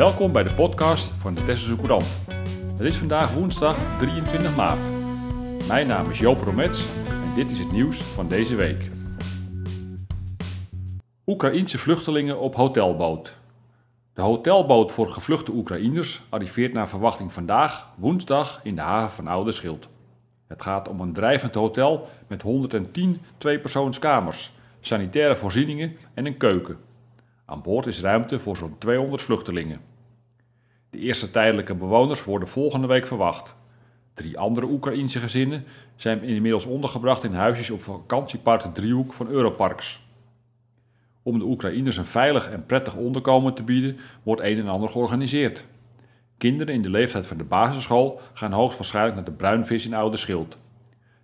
Welkom bij de podcast van de Tesselse Courant. Het is vandaag woensdag 23 maart. Mijn naam is Joop Romets en dit is het nieuws van deze week. Oekraïense vluchtelingen op hotelboot. De hotelboot voor gevluchte Oekraïners arriveert naar verwachting vandaag, woensdag, in de haven van Oude Schild. Het gaat om een drijvend hotel met 110 tweepersoonskamers, sanitaire voorzieningen en een keuken. Aan boord is ruimte voor zo'n 200 vluchtelingen. De eerste tijdelijke bewoners worden volgende week verwacht. Drie andere Oekraïense gezinnen zijn inmiddels ondergebracht in huisjes op vakantiepark de Driehoek van Europarks. Om de Oekraïners een veilig en prettig onderkomen te bieden, wordt een en ander georganiseerd. Kinderen in de leeftijd van de basisschool gaan hoogstwaarschijnlijk naar de Bruinvis in Oude Schild.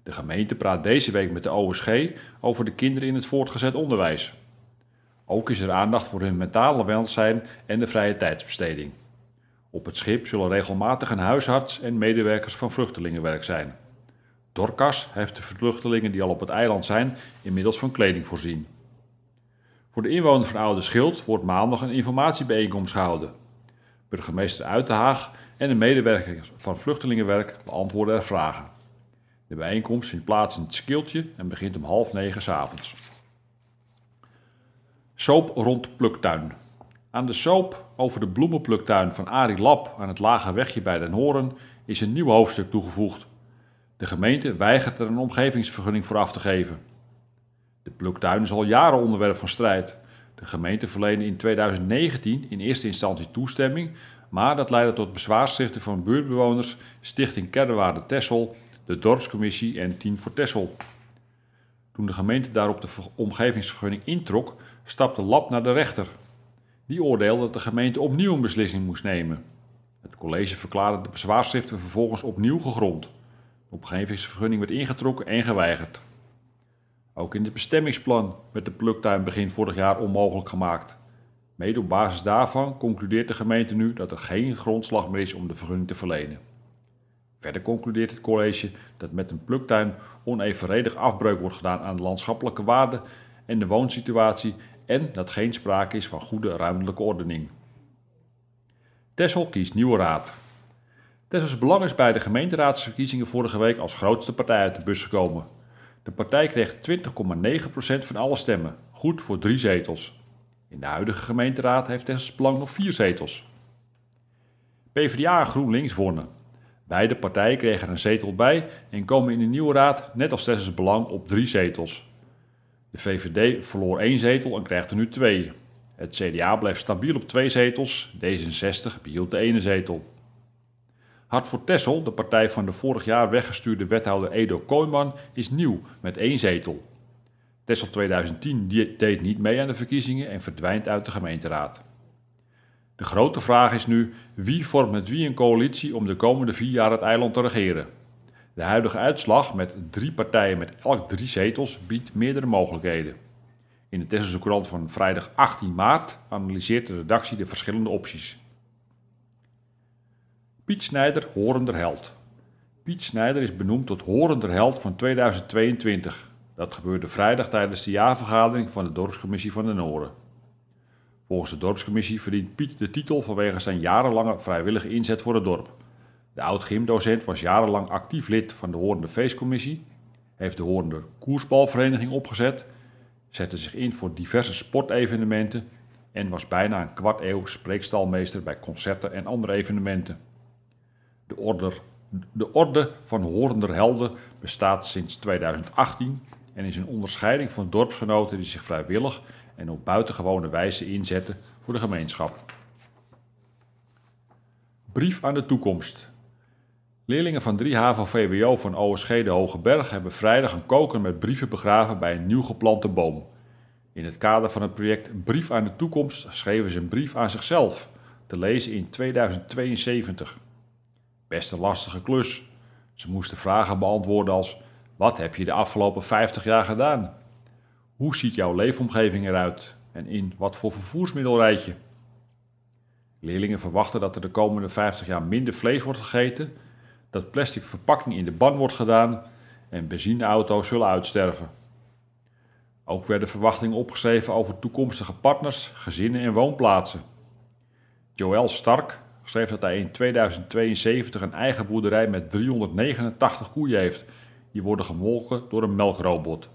De gemeente praat deze week met de OSG over de kinderen in het voortgezet onderwijs. Ook is er aandacht voor hun mentale welzijn en de vrije tijdsbesteding. Op het schip zullen regelmatig een huisarts en medewerkers van vluchtelingenwerk zijn. Dorcas heeft de vluchtelingen die al op het eiland zijn inmiddels van kleding voorzien. Voor de inwoners van Oude Schild wordt maandag een informatiebijeenkomst gehouden. Burgemeester Uitenhaag en de medewerkers van vluchtelingenwerk beantwoorden er vragen. De bijeenkomst vindt plaats in het Skiltje en begint om half negen s avonds. Soap rond pluktuin. Aan de soap over de bloemenpluktuin van Arie Lap aan het lage wegje bij Den Horen is een nieuw hoofdstuk toegevoegd. De gemeente weigert er een omgevingsvergunning voor af te geven. De pluktuin is al jaren onderwerp van strijd. De gemeente verleende in 2019 in eerste instantie toestemming, maar dat leidde tot bezwaarschriften van buurtbewoners, Stichting Kerdewaarde Tessel, de Dorpscommissie en Team voor Tessel. Toen de gemeente daarop de omgevingsvergunning introk, stapte Lab naar de rechter. Die oordeelde dat de gemeente opnieuw een beslissing moest nemen. Het college verklaarde de bezwaarschriften vervolgens opnieuw gegrond. De omgevingsvergunning werd ingetrokken en geweigerd. Ook in het bestemmingsplan werd de pluktuin begin vorig jaar onmogelijk gemaakt. Mede op basis daarvan concludeert de gemeente nu dat er geen grondslag meer is om de vergunning te verlenen. Verder concludeert het college dat met een pluktuin onevenredig afbreuk wordt gedaan aan de landschappelijke waarde en de woonsituatie en dat geen sprake is van goede ruimtelijke ordening. Tessel kiest nieuwe raad. Tessels Belang is bij de gemeenteraadsverkiezingen vorige week als grootste partij uit de bus gekomen. De partij kreeg 20,9% van alle stemmen, goed voor drie zetels. In de huidige gemeenteraad heeft Tessels Belang nog vier zetels. PvdA en GroenLinks wonnen. Beide partijen kregen een zetel bij en komen in de nieuwe raad, net als Tessels Belang, op drie zetels. De VVD verloor één zetel en krijgt er nu twee. Het CDA blijft stabiel op twee zetels, D66 behield de ene zetel. Hart voor Tessel, de partij van de vorig jaar weggestuurde wethouder Edo Kooijman, is nieuw met één zetel. Tessel 2010 deed niet mee aan de verkiezingen en verdwijnt uit de gemeenteraad. De grote vraag is nu wie vormt met wie een coalitie om de komende vier jaar het eiland te regeren. De huidige uitslag met drie partijen met elk drie zetels biedt meerdere mogelijkheden. In de Tesselse Courant van vrijdag 18 maart analyseert de redactie de verschillende opties. Piet Snijder, Horender Held. Piet Snijder is benoemd tot Horender Held van 2022. Dat gebeurde vrijdag tijdens de jaarvergadering van de dorpscommissie van de Noorden. Volgens de dorpscommissie verdient Piet de titel vanwege zijn jarenlange vrijwillige inzet voor het dorp. De oud-gymdocent was jarenlang actief lid van de Horende Feestcommissie, heeft de Horende Koersbalvereniging opgezet, zette zich in voor diverse sportevenementen en was bijna een kwart eeuw spreekstalmeester bij concerten en andere evenementen. De orde, de orde van Horender Helden bestaat sinds 2018 en is een onderscheiding van dorpsgenoten die zich vrijwillig en op buitengewone wijze inzetten voor de gemeenschap. Brief aan de toekomst. Leerlingen van 3 HAVO-VWO van OSG de Hoge Berg hebben vrijdag een koker met brieven begraven bij een nieuw geplante boom. In het kader van het project Brief aan de Toekomst schreven ze een brief aan zichzelf, te lezen in 2072. Best een lastige klus. Ze moesten vragen beantwoorden als: Wat heb je de afgelopen 50 jaar gedaan? Hoe ziet jouw leefomgeving eruit en in wat voor vervoersmiddel rijd je? Leerlingen verwachten dat er de komende 50 jaar minder vlees wordt gegeten dat plastic verpakking in de ban wordt gedaan en benzineauto's zullen uitsterven. Ook werden verwachtingen opgeschreven over toekomstige partners, gezinnen en woonplaatsen. Joël Stark schreef dat hij in 2072 een eigen boerderij met 389 koeien heeft. Die worden gemolken door een melkrobot.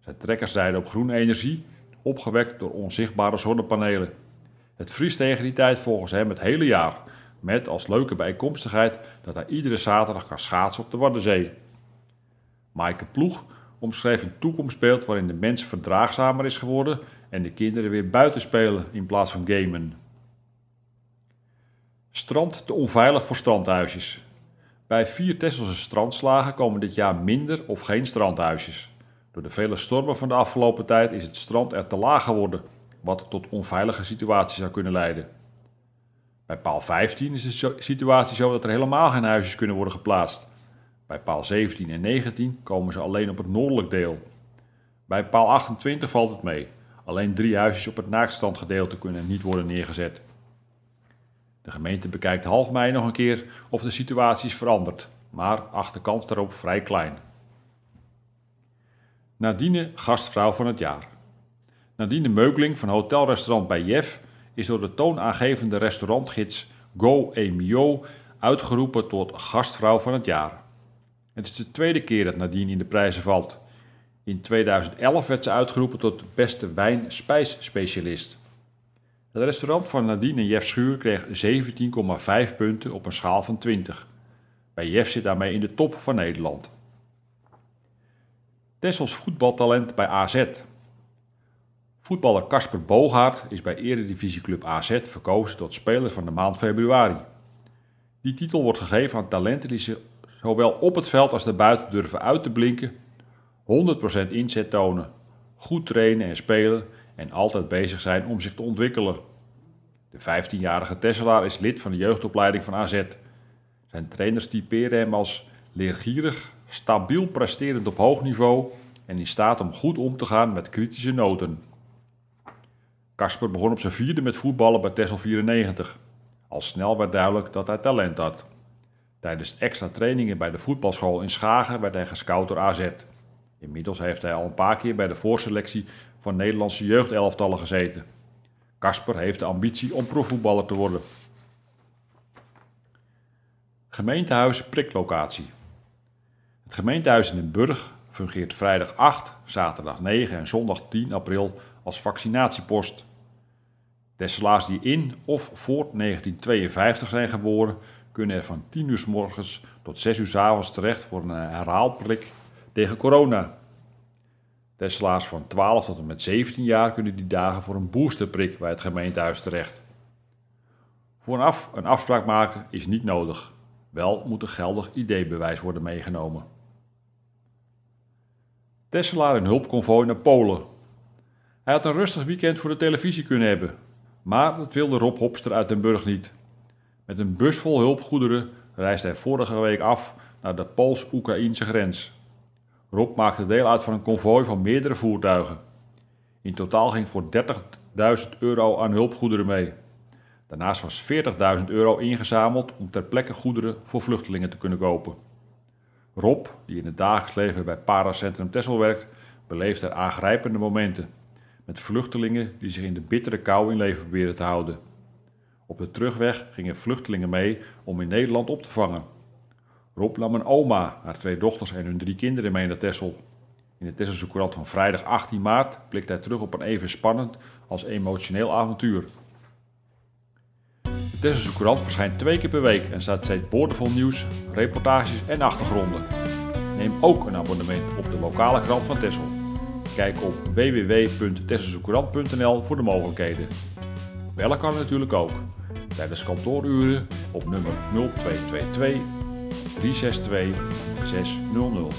Zijn trekkers rijden op groene energie, opgewekt door onzichtbare zonnepanelen. Het vriest tegen die tijd volgens hem het hele jaar. Met als leuke bijkomstigheid dat hij iedere zaterdag kan schaatsen op de Waddenzee. Maaike Ploeg omschreef een toekomstbeeld waarin de mens verdraagzamer is geworden en de kinderen weer buiten spelen in plaats van gamen. Strand te onveilig voor strandhuisjes. Bij vier Tesselse strandslagen komen dit jaar minder of geen strandhuisjes. Door de vele stormen van de afgelopen tijd is het strand er te laag geworden, wat tot onveilige situaties zou kunnen leiden. Bij paal 15 is de situatie zo dat er helemaal geen huisjes kunnen worden geplaatst. Bij paal 17 en 19 komen ze alleen op het noordelijk deel. Bij paal 28 valt het mee. Alleen drie huisjes op het naaktstandgedeelte kunnen niet worden neergezet. De gemeente bekijkt half mei nog een keer of de situatie is veranderd, maar acht de kans daarop vrij klein. Nadine gastvrouw van het jaar. Nadine Meukling van hotelrestaurant bij Jef is door de toonaangevende restaurantgids Go Emio uitgeroepen tot gastvrouw van het jaar. Het is de tweede keer dat Nadine in de prijzen valt. In 2011 werd ze uitgeroepen tot beste wijn-spijsspecialist. Het restaurant van Nadine en Jeff Schuur kreeg 17,5 punten op een schaal van 20. Bij Jeff zit daarmee in de top van Nederland. Tessels voetbaltalent bij AZ. Voetballer Casper Boogaard is bij Eredivisieclub AZ verkozen tot speler van de maand februari. Die titel wordt gegeven aan talenten die zowel op het veld als daarbuiten durven uit te blinken, 100% inzet tonen, goed trainen en spelen en altijd bezig zijn om zich te ontwikkelen. De 15-jarige Tesselaar is lid van de jeugdopleiding van AZ. Zijn trainers typeren hem als leergierig, stabiel presterend op hoog niveau en in staat om goed om te gaan met kritische noten. Kasper begon op zijn vierde met voetballen bij Tessel 94. Al snel werd duidelijk dat hij talent had. Tijdens extra trainingen bij de voetbalschool in Schagen werd hij gescout door AZ. Inmiddels heeft hij al een paar keer bij de voorselectie van Nederlandse jeugdelftallen gezeten. Kasper heeft de ambitie om profvoetballer te worden. Gemeentehuis priklocatie. Het gemeentehuis in Den Burg fungeert vrijdag 8, zaterdag 9 en zondag 10 april als vaccinatiepost. Tesselaars die in of voor 1952 zijn geboren, kunnen er van 10 uur s morgens tot 6 uur s avonds terecht voor een herhaalprik tegen corona. Tesselaars van 12 tot en met 17 jaar kunnen die dagen voor een boosterprik bij het gemeentehuis terecht. Vooraf een afspraak maken is niet nodig. Wel moet een geldig ID-bewijs worden meegenomen. Tesselaar in hulpconvooi naar Polen. Hij had een rustig weekend voor de televisie kunnen hebben, maar dat wilde Rob Hopster uit Den Burg niet. Met een bus vol hulpgoederen reisde hij vorige week af naar de Pools-Oekraïnse grens. Rob maakte deel uit van een konvooi van meerdere voertuigen. In totaal ging voor 30.000 euro aan hulpgoederen mee. Daarnaast was 40.000 euro ingezameld om ter plekke goederen voor vluchtelingen te kunnen kopen. Rob, die in het dagelijks leven bij Paracentrum Tessel werkt, beleeft er aangrijpende momenten. Met vluchtelingen die zich in de bittere kou in leven proberen te houden. Op de terugweg gingen vluchtelingen mee om in Nederland op te vangen. Rob nam een oma, haar twee dochters en hun drie kinderen mee naar Tessel. In de Tesselse Courant van vrijdag 18 maart blikt hij terug op een even spannend als emotioneel avontuur. De Tesselse Courant verschijnt twee keer per week en staat steeds boordevol nieuws, reportages en achtergronden. Neem ook een abonnement op de lokale krant van Tessel. Kijk op www.tesselsecourant.nl voor de mogelijkheden. Bellen kan natuurlijk ook. Tijdens kantooruren op nummer 0222 362 600.